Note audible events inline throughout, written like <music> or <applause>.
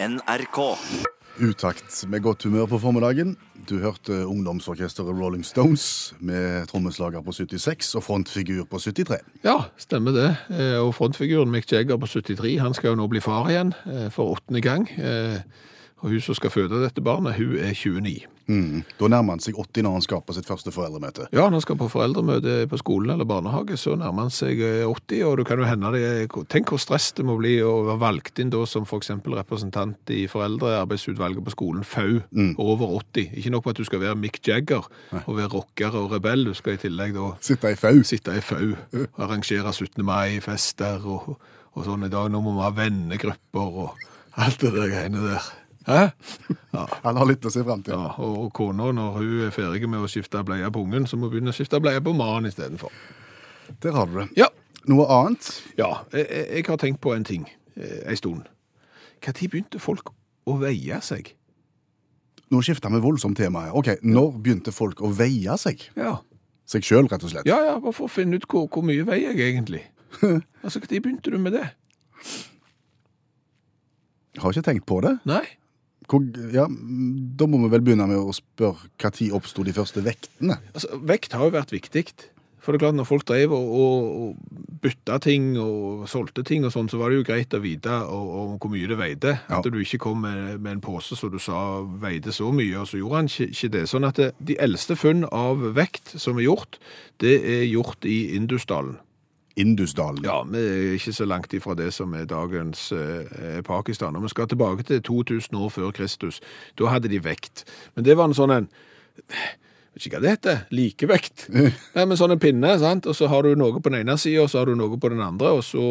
NRK. Utakt med godt humør på formiddagen. Du hørte ungdomsorkesteret Rolling Stones med trommeslager på 76 og frontfigur på 73. Ja, stemmer det. Eh, Og frontfiguren Mick Jagger på 73, han skal jo nå bli far igjen eh, for åttende gang. Eh, Og hun som skal føde dette barnet, hun er 29. Mm. Da nærmer han seg 80 når han skal på sitt første foreldremøte. Ja, når han skal på foreldremøte på skolen eller barnehage, så nærmer han seg eh, 80, og det kan jo hende det Tenk hvor stress det må bli å være valgt inn da som f.eks. representant i foreldrearbeidsutvalget på skolen, FAU, over 80. Ikke nok med at du skal være Mick Jagger og være rocker og rebell, du skal i tillegg da Sitte i fau. sitte i FAU, arrangere 17. mai-fester og, og sånn i dag. Nå må vi ha vennegrupper og alt det der greiene der. Hæ? Ja. Han har litt å se fram til. Ja, og, og kona, når hun er ferdig med å skifte bleie på ungen, så må hun begynne å skifte bleie på mannen istedenfor. Der har du det. Ja. Noe annet? Ja, jeg, jeg har tenkt på en ting eh, en stund. Når begynte folk å veie seg? Nå skifter vi voldsomt tema her. Ok, Når begynte folk å veie seg? Ja, Seg sjøl, rett og slett? ja, ja bare for å finne ut hvor, hvor mye veier jeg egentlig. <laughs> Altså, Når begynte du med det? Jeg Har ikke tenkt på det. Nei? Hvor, ja, da må vi vel begynne med å spørre når oppsto de første vektene? Altså, Vekt har jo vært viktig. For det er klart, når folk drev og, og, bytta ting og solgte ting og sånn, så var det jo greit å vite og, hvor mye det veide. Ja. At du ikke kom med, med en pose som du sa veide så mye, og så gjorde han ikke, ikke det. Sånn at det, de eldste funn av vekt som er gjort, det er gjort i Indusdalen. Indusdalen. Ja, vi er ikke så langt ifra det som er dagens eh, Pakistan. Og vi skal tilbake til 2000 år før Kristus. Da hadde de vekt. Men det var en sånn en ikke hva det heter. Likevekt. <laughs> Nei, men sånn en pinne, sant? Og så har du noe på den ene sida, og så har du noe på den andre, og så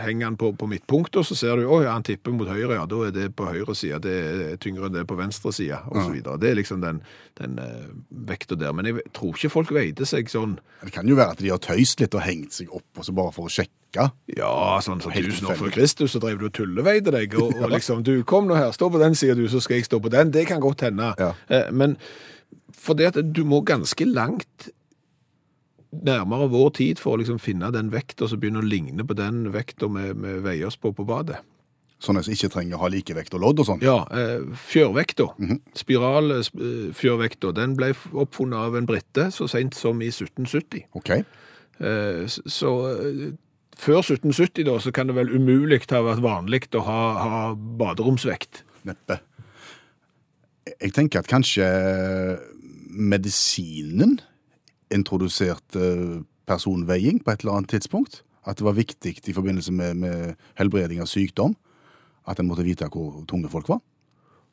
henger han på, på midtpunktet, og så ser du å ja, han tipper mot høyre, ja, da er det på høyre side, det er tyngre enn det er på venstre side, så videre. Det er liksom den, den uh, vekta der. Men jeg tror ikke folk veide seg sånn Det kan jo være at de har tøyst litt og hengt seg opp, og så bare for å sjekke. Ja, sånn som så tusen år før. Kristus, så drev du og tulleveide deg, og, <laughs> og liksom, du kom nå her, stå på den siden du, så skal jeg stå på den. Det kan godt hende. Ja. Eh, Men for det at du må ganske langt nærmere vår tid for å liksom finne den vekta som begynner å ligne på den vekta vi, vi veier oss på på badet. Sånn at vi ikke trenger å ha likevekt og lodd og sånn. Ja, eh, fjørvekta, spiralfjørvekta, den ble oppfunnet av en britte så sent som i 1770. Ok. Eh, Så eh, før 1770 da, så kan det vel umulig ha vært vanlig å ha, ha baderomsvekt. Neppe. Jeg tenker at kanskje medisinen introduserte personveiing på et eller annet tidspunkt. At det var viktig i forbindelse med, med helbreding av sykdom. At en måtte vite hvor tunge folk var.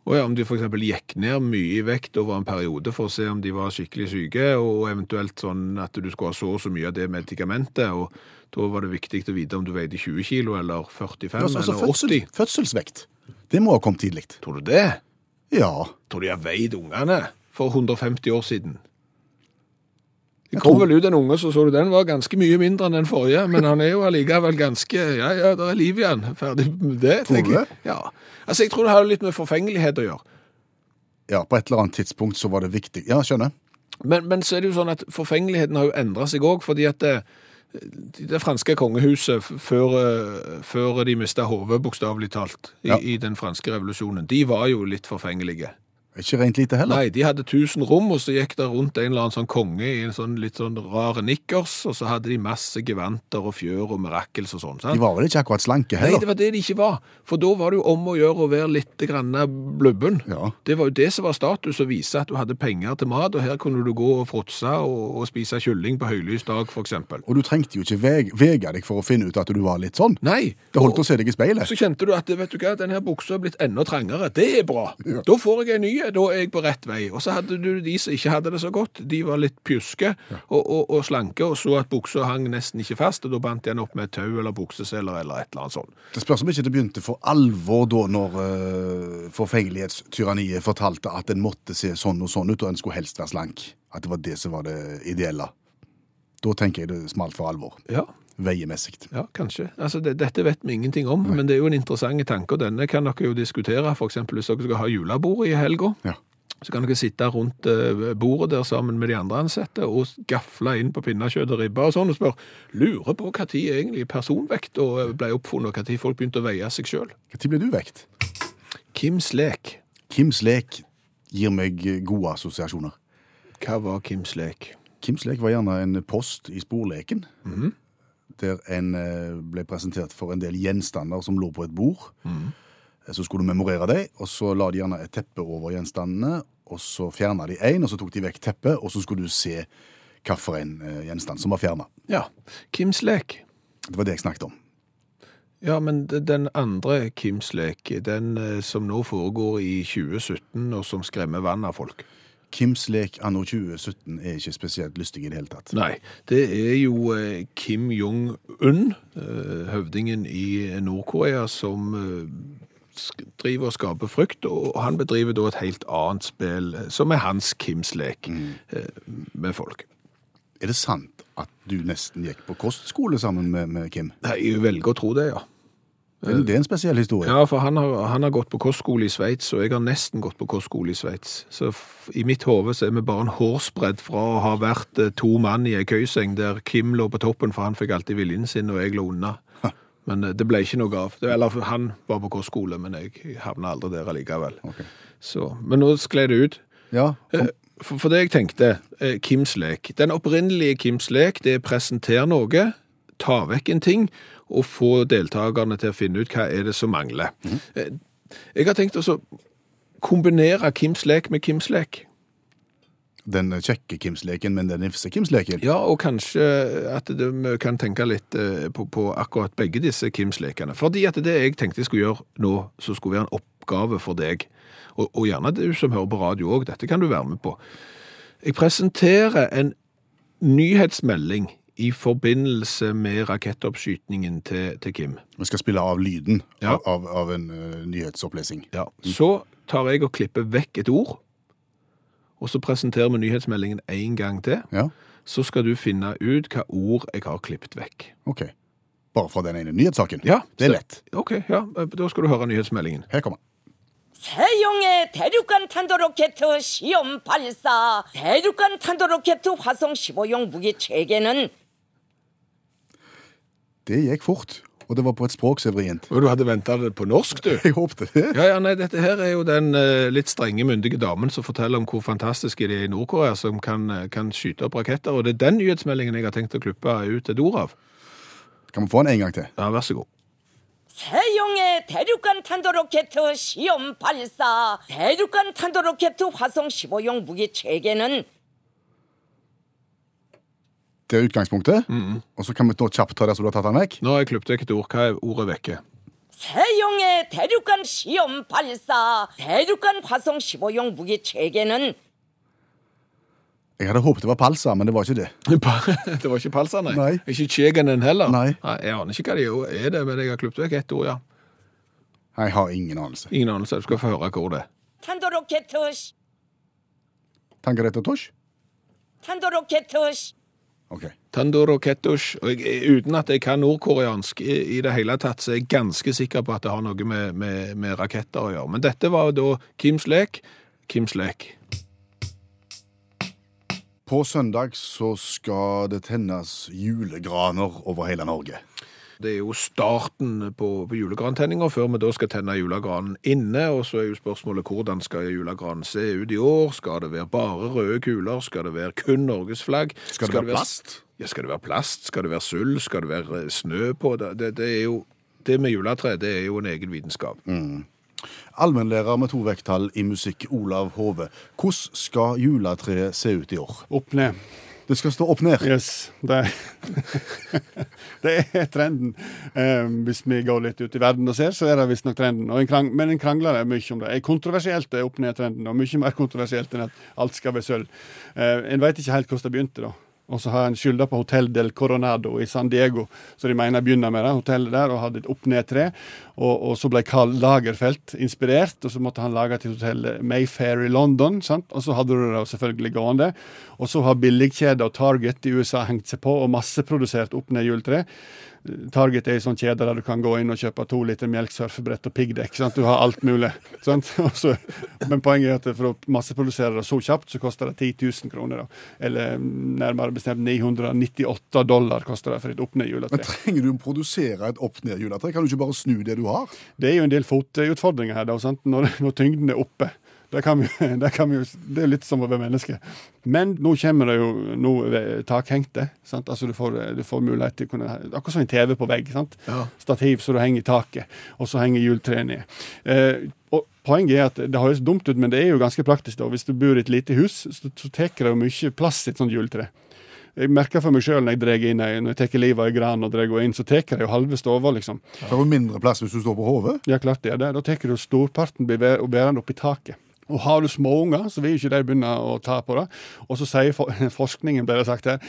Og ja, om de eksempel gikk ned mye i vekt over en periode for å se om de var skikkelig syke, og eventuelt sånn at du skulle ha så og så mye av det medikamentet, og da var det viktig å vite om du veide 20 kilo eller 45 Altså, altså eller 80. fødsel, fødselsvekt. Det må ha kommet tidlig. Tror du det? Ja. Tror de har veid ungene for 150 år siden? Det kom vel ut en unge, så så du den var ganske mye mindre enn den forrige, men han er jo allikevel ganske, ja, ja, det er liv igjen. Ferdig med det, Tror tenker jeg. Ja. Altså, jeg tror det har litt med forfengelighet å gjøre. ja, på et eller annet tidspunkt så var det viktig. Ja, skjønner. Men, men så er det jo sånn at forfengeligheten har jo endret seg også, fordi at det, det franske kongehuset før, eh, før de mistet hodet, bokstavelig talt, i, Ja. i den franske revolusjonen, de var jo litt forfengelige. Ikke rent lite heller. Nei, de hadde tusen rom, og så gikk det rundt en eller annen sånn konge i en sånn litt sånn rar nikkers, og så hadde de masse gevanter og fjør og mirakels og sånn. sant? De var vel ikke akkurat slanke heller? Nei, det var det de ikke var. For da var det jo om å gjøre å være litt grann blubben. Ja. Det var jo det som var status, å vise at du hadde penger til mat, og her kunne du gå og fråtse og, og spise kylling på høylys dag, eksempel. Og du trengte jo ikke veg, vege deg for å finne ut at du var litt sånn. Nei. Det holdt og- å se deg i speilet. Så kjente du at vet du hva, denne buksa er blitt enda trangere. Det er bra. Da får jeg en ny, da er jeg på rett vei. Og så hadde du de som ikke hadde det så godt. De var litt pjuske og, og, og slanke, og så at buksa hang nesten ikke fast, og da bandt de den opp med tau eller bukseseler eller et eller annet sånt. Det spørs om ikke det begynte for alvor da når uh, forfengelighetstyranniet fortalte at en måtte se sånn og sånn ut, og en skulle helst være slank. At det var det som var det ideelle. Da tenker jeg det smalt for alvor. Ja. Veiemessig. Ja, kanskje. Altså, det, dette vet vi ingenting om, men det er jo en interessant tanke, og denne kan dere jo diskutere, eksempel hvis dere skal ha julebord i helga. Ja. Så kan dere sitte rundt eh, bordet der sammen med de andre ansatte og gafle inn på pinnekjøtt og ribba og sånn, og spørre, lurer på tid egentlig personvekt og ble oppfunnet, og tid folk begynte å veie seg sjøl. Når ble du vekt? Kims lek. Kims lek gir meg gode assosiasjoner. Hva var Kims lek? Kims lek var gjerne en post i sporleken. Der en eh, ble presentert for en del gjenstander som lå på et bord. Mm. Så skulle du memorere dem, og så la de gjerne et teppe over gjenstandene. Og så fjerna de én, og så tok de vekk teppet, og så skulle du se hvilken eh, gjenstand som var fjerna. Ja, Kims lek. Det var det jeg snakket om. Ja, men den andre Kims lek, den eh, som nå foregår i 2017, og som skremmer vann av folk. Kims lek anno 2017 er ikke spesielt lystig i det hele tatt. Nei, det er jo eh, Kim Jong-un, eh, høvdingen i Nord-Korea, som eh, driver og skaper frykt, og han bedriver da et helt annet spill, som er hans Kims lek, mm. med folk. Er det sant at du nesten gikk på kostskole sammen med, med Kim? Nei, Jeg velger å tro det, ja. Det er, det er en spesiell historie. Ja, for han har, han har gått på kostskole i Sveits, og jeg har nesten gått på kostskole i Sveits. Så i mitt hode så er vi bare en hårsbredd fra å ha vært eh, to mann i ei køyseng der Kim lå på toppen, for han fikk alltid viljen sin, og jeg lå unna. Men eh, det ble ikke noe av. Det- Eller han var på kostskole, men jeg havna aldri der allikevel. Okay. Så, men nå skled det ut. Ja, for... For, for det jeg tenkte, eh, Kims lek. Den opprinnelige Kims lek, det er presentere noe, ta vekk en ting, og få deltakerne til å finne ut hva er det som mangler. Eh, Jeg har tenkt å kombinere Kims lek med Kims lek. Den kjekke Kims-leken, men den nifse Kims-leken. Ja, og kanskje at vi kan tenke litt eh, på, på akkurat begge disse Kims-lekene. Fordi at det jeg tenkte jeg skulle gjøre nå, så skulle være en oppgave for deg, og, og gjerne du som hører på radio òg, dette kan du være med på. Jeg presenterer en nyhetsmelding i forbindelse med rakettoppskytningen til, til Kim. Vi skal spille av lyden Ja. av, av en eh, nyhetsopplesing. Ja. Så tar jeg og klipper vekk et ord, og så presenterer vi nyhetsmeldingen en gang til. Ja, Så skal du finne ut hva ord jeg har klippet vekk. ok. Bare fra den ene nyhetssaken? Ja, Det er så- lett. Ok, ja, da skal du høre nyhetsmeldingen. Her kommer 세용의 대륙간 탄도로켓 시험 발사. 대륙간 탄도로켓 화성 15용 무기 체계는 Det gikk fort, og det var på et språk som er vrient. Og du hadde venta det på norsk, du? <laughs> Jeg håpte det. Ja, ja, nei, dette her er jo den eh, litt strenge, myndige damen som forteller om hvor fantastiske de er i Nord-Korea, som kan, eh, kan skyte opp raketter. Og det er den nyhetsmeldingen jeg har tenkt å klippe ut et ord av. Kan vi få den en gang til? Ja, vær så god. 세용의 대륙간 탄도로켓 시험 발사. 대륙간 탄도로켓 화성 15용 무기 체계는 Det er utgangspunktet. Og så kan vi da kjapt ta det som du har tatt den vekk. Nå har jeg klippet vekk et ord. Hva er ordet vekke? 세용의 대륙간 시험 발사. 대륙간 화성 15용 무기 체계는 Jeg hadde håpet det var palsa, men det var ikke det. <laughs> det var ikke palsa, nei. Nei. Ikke Chegenen heller. Nei. Jeg aner ikke hva det er, det, men jeg har klippet vekk ett ord, ja. Jeg har ingen anelse. Ingen anelse. Du skal få høre hva ordet er. 탄도로 Okay. Tandoor og. Og jeg, uten at jeg kan nordkoreansk i, i, det hele tatt, så er jeg ganske sikker på at det har noe med, med, med raketter å gjøre. Men dette var da Kims lek. Kims lek. På søndag så skal det tennes julegraner over hele Norge. Det er jo starten på, på julegrantenninga, før vi da skal tenne julegranen inne. Og så er jo spørsmålet hvordan skal julegranen se ut i år? Skal det være bare røde kuler? Skal det være kun norgesflagg? Skal det være plast? Ja, skal det være plast? Skal det være sølv? Skal det være eh, snø på? Det, det, det er jo det med juletre det er jo en egen vitenskap. Allmennlærer med to vekttall i musikk, Olav Hove. Hvordan skal juletreet se ut i år? Opp ned. Det skal stå opp ned. Yes. Det, <laughs> det er trenden. Eh, hvis vi går litt ut i verden og ser, så er det visstnok trenden. Og en krang, men en krangler er mye om det. Er kontroversielt er opp ned-trenden, og mye mer kontroversielt enn at alt skal være sølv. Eh, en veit ikke helt hvordan det begynte, da. Og så har en skylda på Hotel del Coronado i San Diego, så de mener begynner med det, hotellet der, og hadde et opp-ned-tre. Og, og så ble Carl Lagerfeldt inspirert, og så måtte han lage til hotellet Mayfair i London. sant? Og så hadde du det selvfølgelig gående. Og så har billigkjeder og Target i USA hengt seg på og masseprodusert opp-ned-juletre. Target er en sånn kjede der du kan gå inn og kjøpe to liter melk, surfebrett og piggdekk. Du har alt mulig. <laughs> sant? Og men poenget er at for å masseprodusere det så kjapt, så koster det 10 000 kroner. da. Eller mm, nærmere bestemt 998 dollar koster det for et opp-ned Men trenger du å produsere et opp-ned-juletre? Kan du ikke bare snu det du har? Det er jo en del fotutfordringer her, da, sant? Når, når tyngden er oppe. Det, kan vi, <laughs> det, kan vi det er litt som å være menneske. Men nå kommer det jo noe takhengte. Sant? Altså du får, du får mulighet til å kunne Akkurat som en TV på vegg. sant? Ja. Stativ så du henger i taket, og så henger juletreet ned. Eh, og Poenget er at det høres dumt ut, men det er jo ganske praktisk. da. Hvis du bor i et lite hus, så, så tar det jo mye plass i et sånt juletre. Jeg merker for meg sjøl når jeg drar inn når jeg tar livet ei gran og drar inn, så tar det jo halve stova, liksom. Det er jo mindre plass hvis du står på hodet. Ja, klart det er det. Da tar du storparten blir bærende oppi taket. Og har du småunger, så vil ikke de begynne å ta på det. Og så sier for, <laughs> forskningen, ble det sagt her,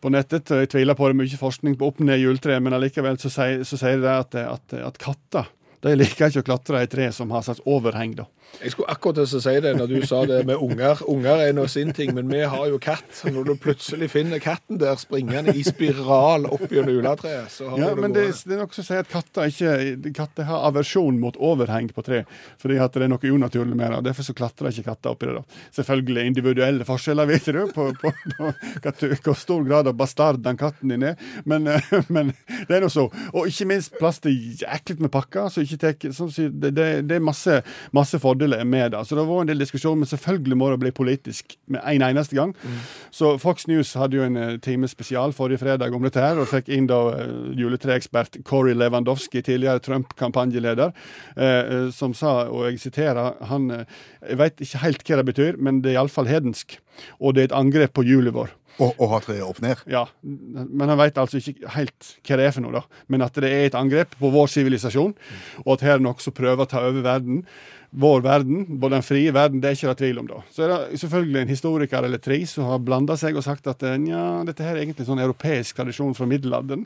på nettet, og jeg tviler på det, mye forskning på opp ned juletre, men allikevel så sier, så sier de at, at, at katter de liker ikke å klatre i tre som har satt overheng, da. Jeg skulle akkurat til å si det når du sa det med unger. Unger er nå sin ting, men vi har jo katt. Når du plutselig finner katten der springende i spiral opp gjennom juletreet, så har Ja, du men det, det er noe som sier at katter ikke katter har aversjon mot overheng på tre, fordi at det er noe unaturlig med det. og Derfor så klatrer ikke katter oppi det. da. Selvfølgelig individuelle forskjeller, vet du, på, på, på på hvor stor grad av bastard den katten din er, men, eh, men det er nå så. Og ikke minst plass til jæklig med pakker. så ikke tek, som sier, det, det, det er masse, masse fordeler med det. Så det har vært en del diskusjon, men selvfølgelig må det bli politisk med en eneste gang. Så Fox News hadde jo en eh, time spesial forrige fredag om dette her, og fikk inn da eh, juletreekspert Corey Lewandowski, tidligere Trump-kampanjeleder, eh, eh, som sa, og jeg siterer, han Jeg veit ikke helt hva det betyr, men det er iallfall hedensk. Og det er et angrep på jula vår. Og, og ha treet opp ned. Ja, men han veit altså ikke helt hva det er for noe, da. Men at det er et angrep på vår sivilisasjon, og at her er noen som prøver å ta over verden. Vår verden, både den frie verden, det er ikke det tvil om, da. Så er det selvfølgelig en historiker eller tre som har blanda seg og sagt at ja, nja, dette her er egentlig en sånn europeisk tradisjon fra middelalderen,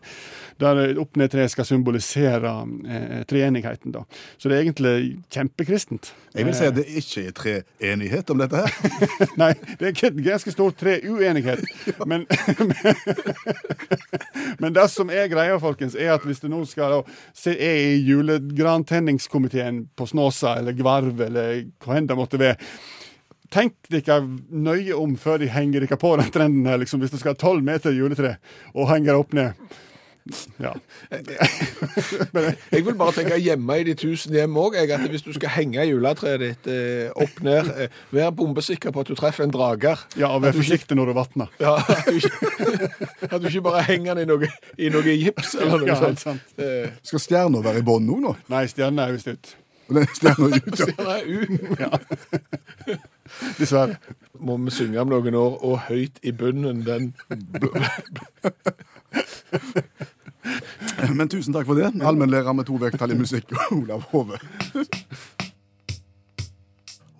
der opp-ned-tre skal symbolisere eh, treenigheten, da. Så det er egentlig kjempekristent. Jeg vil si at det ikke er treenighet om dette her. <laughs> Nei, det er ganske stor treuenighet. <laughs> Men, <laughs> men det som er greia, folkens, er at hvis du nå skal da, se, er i julegrantenningskomiteen på Snåsa eller Gvarv eller hva enn det måtte være Tenk dere nøye om før de henger dere på den trenden her, liksom, hvis du skal ha tolv meter juletre og henger opp ned. Ja. <laughs> Jeg vil bare tenke hjemme i de tusen hjem òg, at hvis du skal henge juletreet ditt eh, opp ned, eh, vær bombesikker på at du treffer en drager. ja, og vær forsiktig når du vatner. <laughs> Ja, at, du ikke, <laughs> at du ikke bare henger den i noe, i noe gips eller noe Ja, sånt. sant. Eh, Skal stjerna være i bånn nå, nå? Nei, stjerna er visst ut. Og den stjerna ut, ja. <laughs> så er u. <laughs> Dessverre. Må vi synge om noen år, og høyt i bunnen den <laughs> Men tusen takk for det. Allmennlærer med to vekttall i musikk, Olav Hove.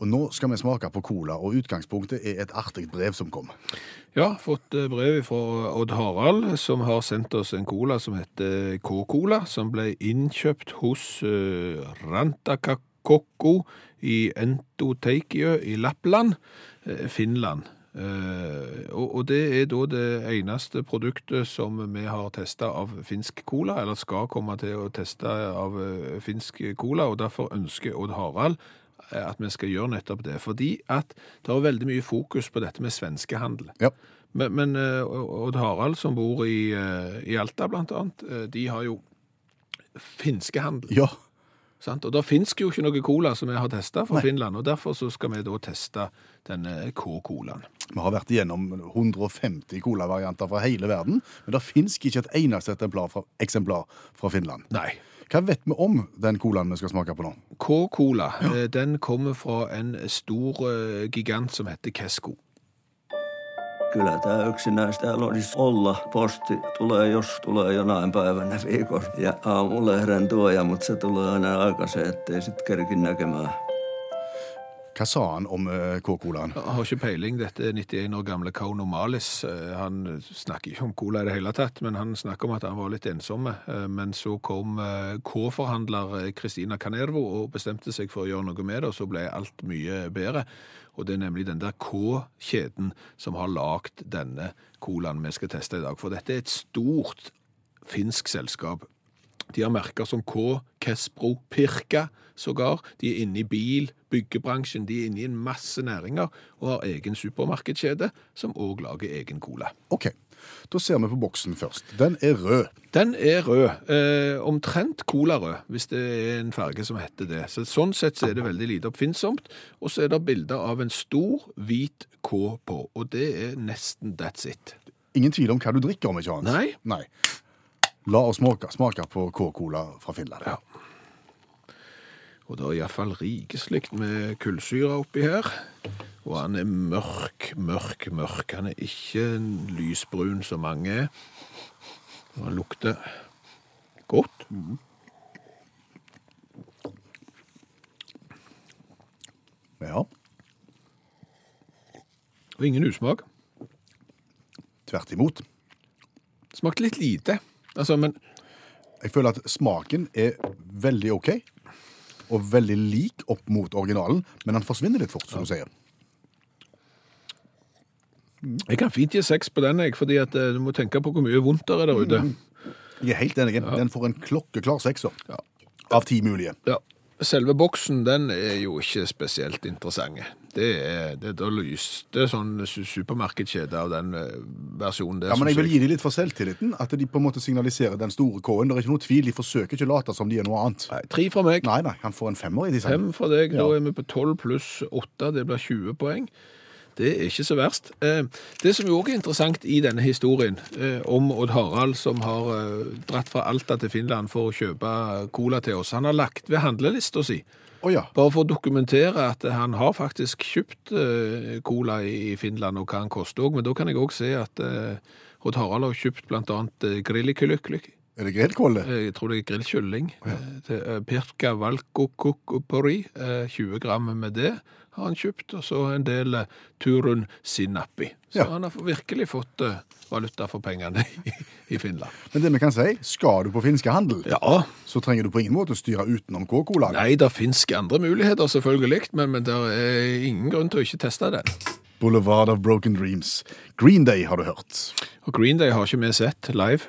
Og nå skal vi smake på cola, og utgangspunktet er et artig brev som kom. Ja, fått eh, brev fra Odd Harald, som har sendt oss en cola som heter K-Cola, som ble innkjøpt hos uh, Rantakakokko i Entoteikio i Lappland, eh, Finland. Uh, og, og det er da det eneste produktet som vi har testa av finsk cola, eller skal komme til å teste av uh, finsk cola, og derfor ønsker Odd Harald eh, at vi skal gjøre nettopp det. Fordi at det er veldig mye fokus på dette med svenskehandel. Ja. Men, men eh, Odd Harald, som bor i, eh, i Alta blant annet, eh, de har jo finskehandel. Ja, Sant? Og da finnes jo ikke noe cola som vi har testa fra Nei. Finland, og derfor så skal vi da teste denne K-colaen. vi har vært igjennom 150 colavarianter fra hele verden, men det finnes ikke et eneste eksemplar fra, eksemplar fra Finland. Nei. Hva vet vi om den colaen vi skal smake på nå? K-cola, Ja. den kommer fra en stor eh, gigant som heter Kesko. Kyllä tämä yksinäistä olisi olla. Posti tulee, jos tulee jonain päivänä viikossa. Ja aamulehden tuoja, mutta se tulee aina aikaisin, ettei sitten kerkin näkemään. Hva sa han om eh, K-colaen? Har ikke peiling, dette er 91 år gamle Kauno Malis. Eh, Han snakker ikke om cola i det hele tatt, men han snakker om at han var litt ensomme. Eh, Men så kom K-forhandler Kristina Canervo og bestemte seg for å gjøre noe med det, og så ble alt mye bedre. Og det er nemlig den der K-kjeden som har lagd denne colaen vi skal teste i dag. For dette er et stort finsk selskap. De har merker som K, Kespro, Pirka sågar. De er inne i bil, byggebransjen, de er inne i en masse næringer og har egen supermarkedskjede som òg lager egen cola. OK. Da ser vi på boksen først. Den er rød. Den er rød. Eh, omtrent colarød, hvis det er en farge som heter det. Så sånn sett så er det veldig lite oppfinnsomt. Og så er det bilder av en stor, hvit K på. Og det er nesten that's it. Ingen tvil om hva du drikker, om ikke annet. Nei. Nei. La oss smake, smake på K-cola fra Finland. Ja. Og det er iallfall rikeslikt med kullsyre oppi her. Og han er mørk, mørk, mørk. Han er ikke lysbrun som mange er. Og han lukter godt. Ja, Og ingen usmak. tvert imot. Smakte litt lite. Altså, men Jeg føler at smaken er veldig OK, og veldig lik opp mot originalen, men den forsvinner litt fort, som du sier. jeg kan fint gi seks på den, jeg, fordi at eh, du må tenke på hvor mye vondt det er der ute. Jeg er helt enig. Den får en klokkeklar sekser av ti mulige. Ja. Selve boksen, den er jo ikke spesielt interessant. Det er, det, da lyste sånn su- supermarkedskjede av den eh, versjonen Det, Ja, men jeg vil gi dem litt for selvtilliten, at de på en måte signaliserer den store K-en. Det er ikke noe tvil, de forsøker ikke å late som de er noe annet. Nei, tre fra meg. Nei, nei, han får en femmer i design. Fem fra deg, da er vi på 12 pluss 8, det blir 20 poeng. Det er ikke så verst. Eh, Det som òg er interessant i denne historien eh, om Odd Harald som har eh, dratt fra Alta til Finland for å kjøpe cola til oss, han har lagt ved handlelista si, Å ja. bare for å dokumentere at han har faktisk kjøpt eh, cola i Finland og hva han koster òg, men da kan jeg òg se at eh, Odd Harald har kjøpt annet eh. Er det grillkåle? Jeg tror det er grillkylling. Ja. eh, Pirka valkokokopori, eh, 20 gram med det har han kjøpt, og så en del eh, Turun Sinappi. Så Ja. han har virkelig fått eh, valuta for pengene i, i Finland. Men det vi kan si, skal du på finskehandel, Ja, så trenger du på ingen måte å styre utenom KK-laget. nei, det finnes andre muligheter selvfølgelig, men, men det er ingen grunn til å ikke teste den. Boulevard of Broken Dreams. Green Day har du hørt. Og Green Day har ikke vi sett live.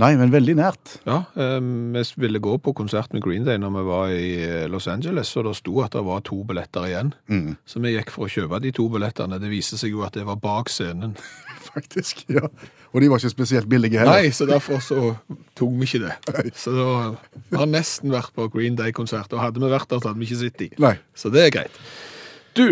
Nei, men veldig nært. Ja, eh, vi ville gå på konsert med Green Day når vi var i eh, Los Angeles, og det sto at det var to billetter igjen. Så vi gikk for å kjøpe de to billettene. Det viste seg jo at det var bak scenen. <laughs> Faktisk, ja. Og de var ikke spesielt billige heller. Nei, så derfor så tok vi ikke det. <laughs> Så da har nesten vært på Green Day-konsert, og hadde vi vært der, så hadde vi ikke sittet i. Nei. Så det er greit. Du,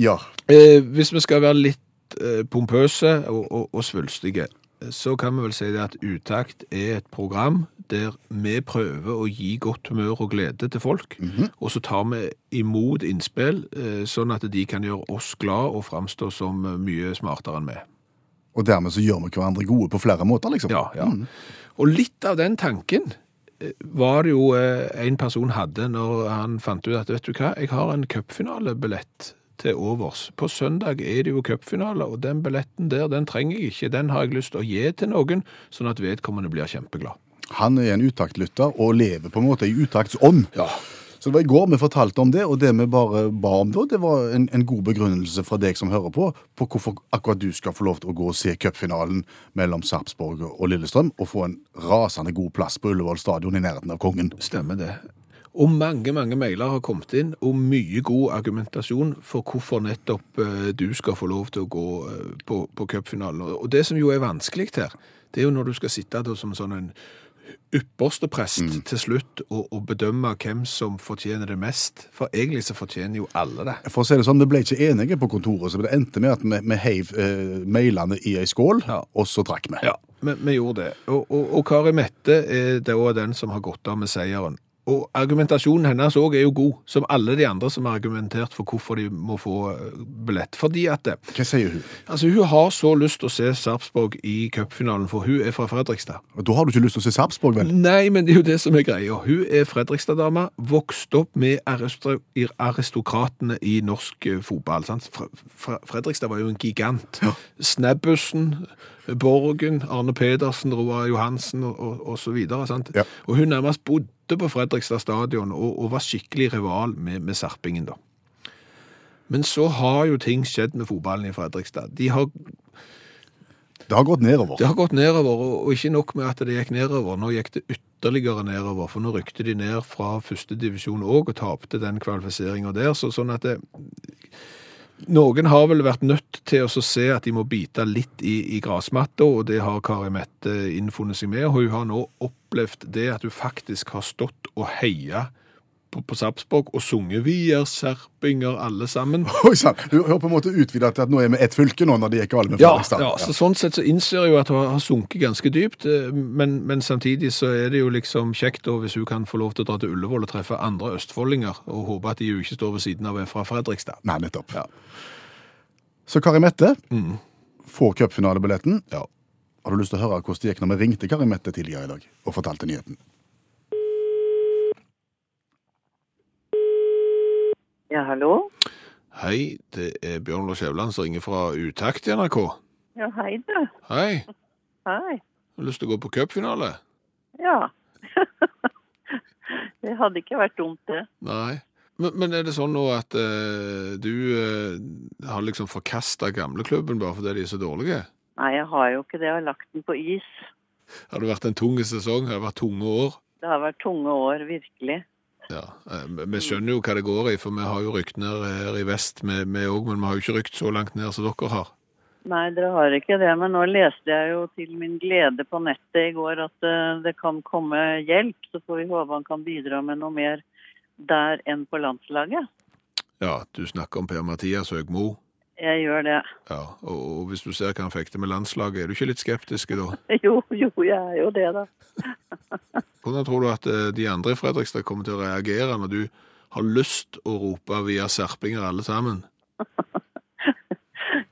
Ja. eh, hvis vi skal være litt eh, pompøse og, og, og svulstige, så kan vi vel si det at Utakt er et program der vi prøver å gi godt humør og glede til folk, og så tar vi imot innspill, eh, sånn at de kan gjøre oss glad og framstå som eh, mye smartere enn vi. Og dermed så gjør vi hverandre gode på flere måter, liksom. Ja, ja. Og litt av den tanken eh, var det jo en person hadde når han fant ut at, vet du hva, jeg har en cupfinalebillett til overs. På søndag er det jo cupfinale, og den billetten der, den trenger jeg ikke. Den har jeg lyst til å gi til noen, sånn at vedkommende blir kjempeglad. Han er en utaktlytter og lever på en måte i utaktsånd. Ja. Så det var i går vi fortalte om det, og det vi bare ba om da, det var en, en god begrunnelse fra deg som hører på, på hvorfor akkurat du skal få lov til å gå og se cupfinalen mellom Sarpsborg og Lillestrøm, og få en rasende god plass på Ullevål stadion i nærheten av kongen. Stemmer det. Og mange, mange mailer har kommet inn, og mye god argumentasjon for hvorfor nettopp eh, du skal få lov til å gå eh, på, på cupfinalen. Og det som jo er vanskelig her, det er jo når du skal sitte der som sånn en ypperste prest til slutt og, og bedømme hvem som fortjener det mest. For egentlig så fortjener jo alle det. For å si det sånn, Vi ble ikke enige på kontoret, så det endte med at vi, vi heiv eh, mailene i ei skål, Ja. og så drakk vi. Ja, vi, vi gjorde det. Og, og, og Kari Mette er da den som har gått av med seieren. Og argumentasjonen hennes òg er jo god, som alle de andre som har argumentert for hvorfor de må få eh, billett. Fordi at det, Hva sier hun? altså hun har så lyst til å se Sarpsborg i cupfinalen, for hun er fra Fredrikstad. Og Da har du ikke lyst til å se Sarpsborg, vel? Nei, men det er jo det som er greia. Hun er Fredrikstad-dame, vokst opp med aristokratene i norsk eh, fotball. Sant? Fre- Fre- Fredrikstad var jo en gigant. Snabbussen, Borgen, Arne Pedersen, Roar Johansen og, og, og så videre. Ja. Og hun nærmest bodde på Fredrikstad stadion og, og var skikkelig rival med, med Sarpingen da. Men så har jo ting skjedd med fotballen i Fredrikstad. De har Det har gått nedover. Det har gått nedover, og og ikke nok med at det gikk nedover. Nå gikk det ytterligere nedover, for nå rykte de ned fra første divisjon òg og tapte den kvalifiseringa der. Så sånn at det, noen har vel vært nødt til å se at de må bite litt i, i grasmatta, og det har Kari Mette innfunnet seg med. Og hun har nå opplevd det at hun faktisk har stått og heia på, på Sarpsborg og sunget 'Vi er serpinger alle sammen'. <laughs> Oi sann! Du har på en måte utvida til at nå er vi ett fylke nå, når det gikk galt med Fredrikstad. ja, så sånn sett så innser jeg jo at hun har sunket ganske dypt, eh, men, men samtidig så er det jo liksom kjekt da hvis hun kan få lov til å dra til Ullevål og treffe andre østfoldinger, og håpe at de jo ikke står ved siden av en fra Fredrikstad. Nei, nettopp. Ja. Så Kari Mette får cupfinalebilletten. Ja. Har du lyst til å høre hvordan det gikk når vi ringte Kari Mette tidligere i dag og fortalte nyheten? Ja, hallo? Hei, det er Bjørn Lars Skjævland som ringer fra Utakt i NRK. Ja, hei du. Hei, Hei. har du lyst til å gå på cupfinale? Ja. <laughs> det hadde ikke vært dumt, det. Nei. Men, men er det sånn nå at eh, du eh, har liksom forkasta gamleklubben bare fordi de er så dårlige? Nei, jeg har jo ikke det. Jeg har lagt den på is. Har det vært en tung sesong? Har det vært tunge år? Det har vært tunge år, virkelig. Ja, eh, Vi skjønner jo hva det går i, for vi har jo rykt ned her i vest, vi òg, men vi har jo ikke rykt så langt ned som dere har. Nei, dere har ikke det. Men nå leste jeg jo til min glede på nettet i går at eh, det kan komme hjelp. Så får vi håpe han kan bidra med noe mer der enn på landslaget. Ja, du snakker om Per-Mathias Høgmo. Jeg gjør det. Ja, og, og hvis du ser hva han fikk til med landslaget, er du ikke litt skeptisk da? <laughs> Jo, jo, jeg er jo det, da. <laughs> Hvordan tror du at eh, de andre i Fredrikstad kommer til å reagere når du har lyst å rope 'vi er serpinger alle sammen'? <laughs>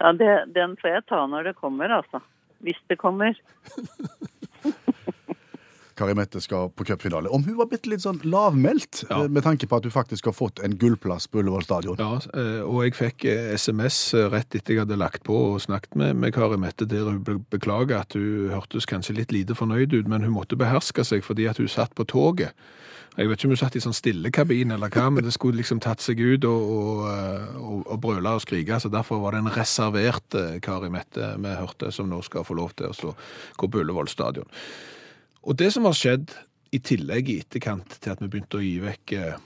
Ja, det, Den får jeg ta når det kommer, altså. Hvis det kommer. <laughs> Kari Mette skal på cupfinale. Om hun var bitte litt sånn lavmælt, Ja. eh, med tanke på at hun faktisk har fått en gullplass på Ullevål stadion. Ja, eh, og jeg fikk SMS eh, rett etter jeg hadde lagt på og snakket med, med Kari Mette, der hun beklager at hun hørtes kanskje litt lite fornøyd ut, men hun måtte beherske seg fordi at hun satt på toget. Jeg vet ikke om hun satt i sånn stillekabin eller hva, men det skulle liksom tatt seg ut og, og, og, og brøle og skrike, så derfor var det en reservert Kari Mette vi hørte, som nå skal få lov til å gå på Ullevål stadion. Og det som har skjedd i tillegg i etterkant til at vi begynte å gi vekk eh,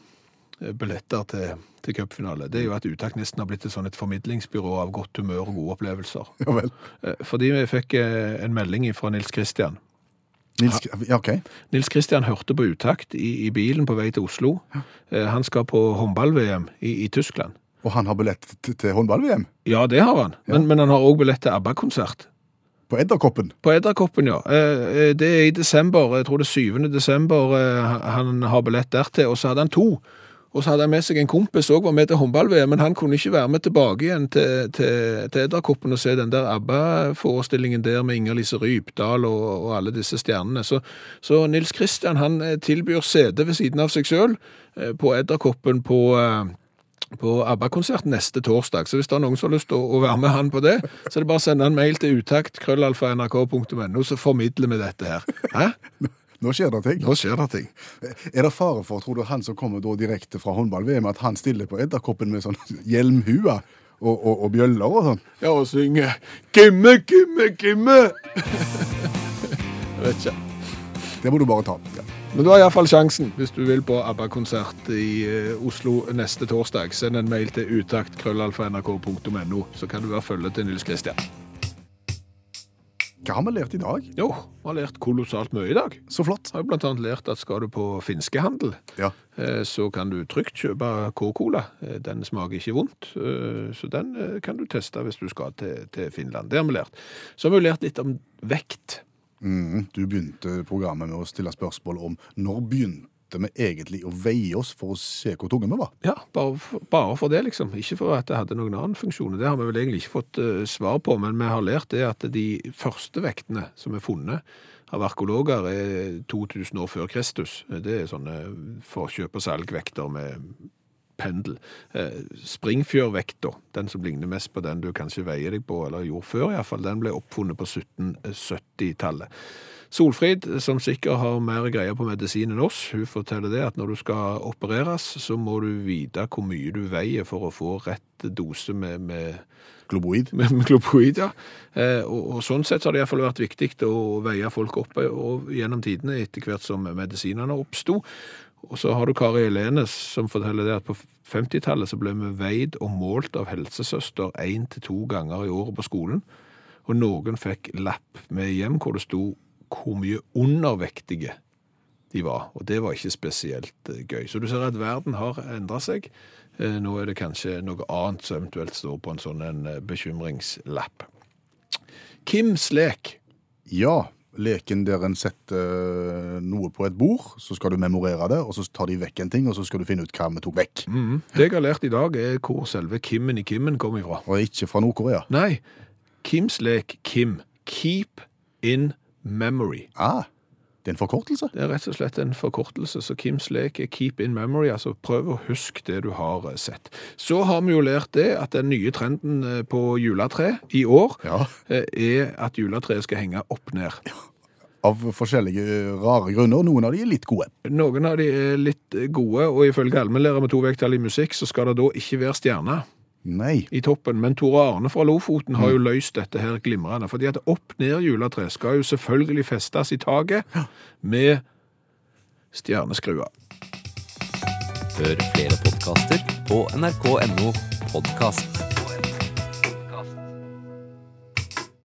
billetter til, til cupfinale, det er jo at Utakt nesten har blitt et, sånn et formidlingsbyrå av godt humør og gode opplevelser. <laughs> Ja vel. Eh, Fordi vi fikk eh, en melding fra Nils Kristian. Nils, ja, OK. Nils Kristian hørte på Utakt i, i bilen på vei til Oslo. Eh, Han skal på håndball-VM i, i Tyskland. Og han har billett til, til håndball-VM Ja, det har han, men, men han har òg billett til ABBA-konsert. På Edderkoppen. På Edderkoppen, ja. Eh, eh, Det er i desember, jeg tror det er 7. desember eh, han har billett dertil, og så hadde han to. Og så hadde han med seg en kompis òg, var med til håndball-VM, men han kunne ikke være med tilbake igjen til, til, til Edderkoppen og se den der ABBA-forestillingen der med Inger-Lise Rypdal og, og alle disse stjernene. Så, så Nils Kristian han tilbyr CD ved siden av seg sjøl på Edderkoppen på på ABBA-konsert neste torsdag. Så hvis det er noen som har lyst til å, være med han på det, så er det bare å sende en mail til utakt, krøllalfa.nrk.no, så formidler vi dette her. Hæ? Nå skjer det ting. Nå skjer det ting. Er det fare for, tror du, han som kommer direkte fra håndball-VM, at han stiller på Edderkoppen med sånn hjelmhue og, og, og bjøller og sånn? Ja, og synge Gimme, gimme, gimme! <laughs> Jeg vet ikke. Det må du bare ta. Men du har iallfall sjansen hvis du vil på ABBA-konsert i eh, Oslo neste torsdag. Send en mail til utakt.krøllalfa.nrk.no, så kan du være følge til Nils Kristian. Hva har vi lært i dag? Jo, vi har lært kolossalt mye i dag. Så flott. Jeg har blant annet lært at skal du på finskehandel, Ja. eh, så kan du trygt kjøpe K-cola. Eh, Den smaker ikke vondt, så den kan du teste hvis du skal til, til Finland. Det har vi lært. Så har vi lært litt om vekt. Mm, du begynte programmet med å stille spørsmål om når begynte vi egentlig å veie oss for å se hvor tunge vi var? Ja, bare for, bare for det, liksom. Ikke for at det hadde noen annen funksjon. Det har vi vel egentlig ikke fått uh, svar på, men vi har lært det at de første vektene som er funnet av arkeologer, er 2000 år før Kristus. Det er sånne forkjøp- og salgvekter med pendel. Eh, Springfjørvekta, den som ligner mest på den du kanskje veier deg på, eller gjorde før iallfall, den ble oppfunnet på 1770-tallet. Solfrid, som sikkert har mer greier på medisin enn oss, hun forteller det at når du skal opereres, så må du vite hvor mye du veier for å få rett dose med, med Globoid. med, med globoid, ja. Eh, og, og sånn sett så har det iallfall vært viktig å veie folk oppe og gjennom tidene etter hvert som medisinene oppsto. Og så har du Kari Elenes som forteller det at på 50-tallet så ble vi veid og målt av helsesøster én til to ganger i året på skolen. Og noen fikk lapp med hjem hvor det sto hvor mye undervektige de var. Og det var ikke spesielt eh, gøy. Så du ser at verden har endra seg. Eh, Nå er det kanskje noe annet som eventuelt står på en sånn en eh, bekymringslapp. Kims lek. Ja, leken der en setter eh, noe på et bord, så skal du memorere det, og så tar de vekk en ting, og så skal du finne ut hva vi tok vekk. Mm. Det jeg har lært i dag, er hvor selve Kimmen i Kimmen kom ifra. Og ikke fra Nord-Korea. Nei, Kims lek Kim. Keep in memory. Ah, det er en forkortelse. Det er rett og slett en forkortelse, så Kims lek er keep in memory, altså prøv å huske det du har eh, sett. Så har vi jo lært det at den nye trenden eh, på juletre i år Ja. eh, er at juletreet skal henge opp ned. Av forskjellige eh, rare grunner. Noen av de er litt gode. Noen av de er litt gode, og ifølge allmennlærer med to vekttall i musikk, så skal det da ikke være stjerne Nei. i toppen. Men Tore Arne fra Lofoten har jo løst dette her glimrende. Fordi at opp-ned juletre skal jo selvfølgelig festes i taket med stjerneskruer. Hør flere podkaster på nrk.no podkast.